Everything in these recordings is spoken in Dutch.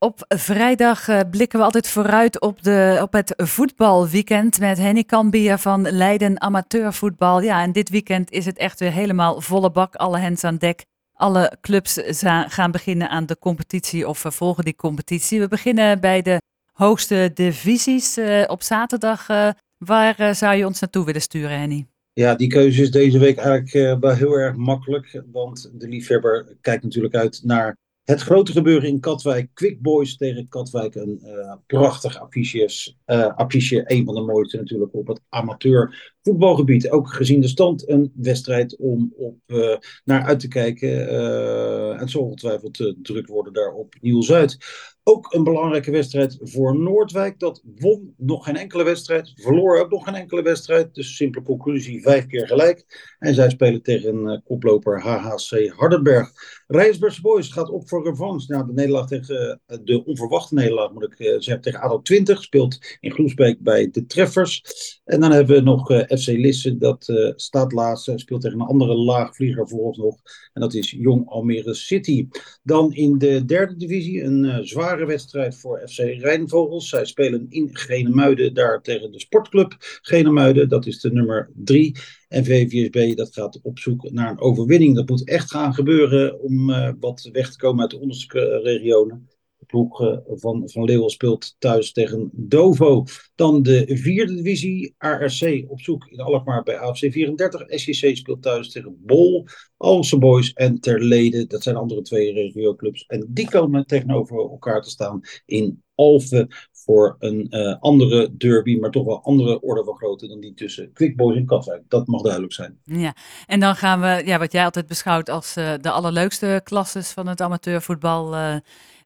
Op vrijdag eh, blikken we altijd vooruit op, de, op het voetbalweekend met Henny Kambier van Leiden Amateurvoetbal. Ja, en dit weekend is het echt weer helemaal volle bak, alle hens aan dek. Alle clubs gaan beginnen aan de competitie of volgen die competitie. We beginnen bij de hoogste divisies uh, op zaterdag. Uh, waar zou je ons naartoe willen sturen, Henny? Ja, die keuze is deze week eigenlijk wel heel erg makkelijk. Want de liefhebber kijkt natuurlijk uit naar het grote gebeuren in Katwijk. Quick Boys tegen Katwijk. Een uh, prachtig affiche. Uh, affiche. Een van de mooiste natuurlijk op het amateur voetbalgebied. Ook gezien de stand een wedstrijd om op, uh, naar uit te kijken. Uh, en zal ongetwijfeld druk worden daar op Nieuw-Zuid. Ook een belangrijke wedstrijd voor Noordwijk. Dat won nog geen enkele wedstrijd. Verloor ook nog geen enkele wedstrijd. Dus simpele conclusie, vijf keer gelijk. En zij spelen tegen koploper HHC Hardenberg. Rijnsburgse Boys gaat op voor revanche. Nou, de nederlaag tegen de onverwachte nederlaag, moet ik zeggen, tegen ADO 20. Speelt in Groesbeek bij de Treffers. En dan hebben we nog FC Lisse. Dat uh, staat laatst. Speelt tegen een andere laagvlieger vooralsnog. En dat is Jong Almere City. Dan in de derde divisie een uh, zware wedstrijd voor FC Rijnvogels. Zij spelen in Genemuiden daar tegen de sportclub Genemuiden. Dat is de nummer drie. En VVSB dat gaat op zoek naar een overwinning. Dat moet echt gaan gebeuren om wat weg te komen uit de onderste regionen. Ploeg van, van Leeuwen speelt thuis tegen Dovo. Dan de vierde divisie, ARC op zoek in Alkmaar bij AFC 34. SCC speelt thuis tegen Bol, Alse Boys en Terlede. Dat zijn de andere twee regioclubs. En die komen tegenover elkaar te staan in Alphen voor een uh, andere derby, maar toch wel andere orde van grootte dan die tussen Quick Boys en Katwijk. Dat mag duidelijk zijn. Ja, en dan gaan we, ja, wat jij altijd beschouwt als uh, de allerleukste klasses van het amateurvoetbal, uh,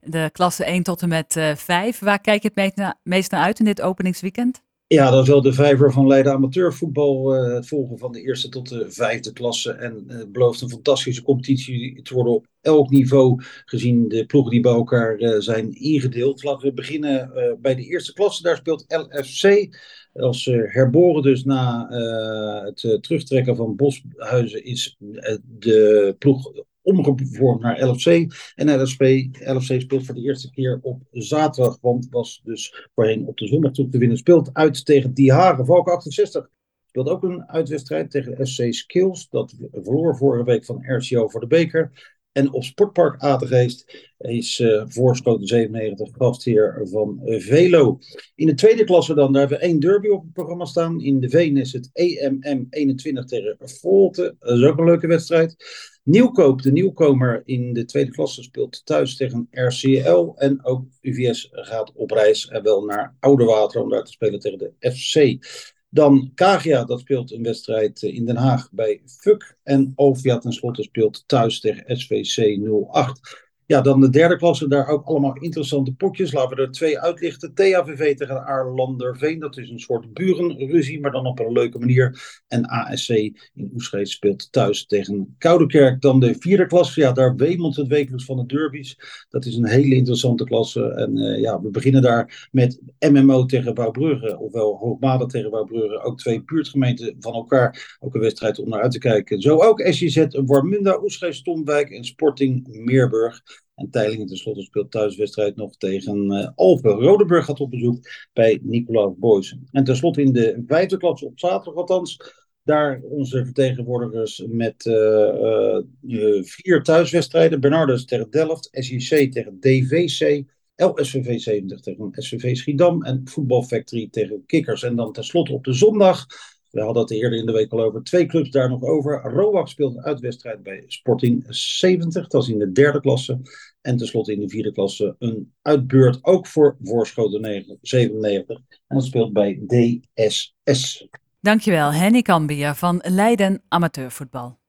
de klasse 1 tot en met 5. Waar kijk je het meest naar uit in dit openingsweekend? Ja, dat is wel de vijver van Leiden amateurvoetbal. Uh, het volgen van de eerste tot de vijfde klasse. En uh, belooft een fantastische competitie te worden op elk niveau. Gezien de ploegen die bij elkaar uh, zijn ingedeeld. Laten we beginnen bij de eerste klasse. Daar speelt LFC. Als herboren dus na het terugtrekken van Boshuizen is de ploeg omgevormd naar LFC. En LFC, LFC speelt voor de eerste keer op zaterdag, want was dus voorheen op de zondag toe te winnen. Speelt uit tegen Die Hagen, Valk 68. Speelt ook een uitwedstrijd tegen FC Skills. Dat verloor vorige week van RCO voor de beker. En op Sportpark Atergeest is uh, voorschoten 97 gastheer van Velo. In de tweede klasse dan, daar hebben we één derby op het programma staan. In de Veen is het EMM 21 tegen Volte. Dat is ook een leuke wedstrijd. Nieuwkoop, de nieuwkomer in de tweede klasse, speelt thuis tegen RCL. En ook UVS gaat op reis en wel naar Oudewater om daar te spelen tegen de FC. Dan Kagia, dat speelt een wedstrijd in Den Haag bij FUK. En Ovia tenslotte speelt thuis tegen SVC 08. Ja, dan de derde klasse, daar ook allemaal interessante potjes. Laten we er twee uitlichten. THVV tegen Aarlanderveen, dat is een soort burenruzie, maar dan op een leuke manier. En ASC in Oeschreed speelt thuis tegen Koudekerk. Dan de vierde klasse, ja, daar wemelt het wekelijks van de derbies. Dat is een hele interessante klasse. En uh, ja, we beginnen daar met MMO tegen Wouwbrugge, ofwel Hoogmade tegen Wouwbrugge. Ook twee buurtgemeenten van elkaar. Ook een wedstrijd om naar uit te kijken. Zo ook SJZ Warmunda, Oeschreed, Stomwijk en Sporting Meerburg. En Teilingen tenslotte speelt thuiswedstrijd nog tegen uh, Alphen. Rodeburg gaat op bezoek bij Nicolaas Boys. En tenslotte in de vijfde klas op zaterdag althans. Daar onze vertegenwoordigers met uh, uh, vier thuiswedstrijden. Bernardus tegen Delft, SJC tegen DVC. LSVV 70 tegen SVV Schiedam en Voetbal Factory tegen Kikkers. En dan tenslotte op de zondag we hadden het eerder in de week al over. Twee clubs daar nog over. Roak speelt een uitwedstrijd bij Sporting 70. Dat is in de derde klasse. En tenslotte in de vierde klasse een uitbeurt. Ook voor Voorschoten 97. En dat speelt bij DSS. Dankjewel, Henny Cambia van Leiden Amateurvoetbal.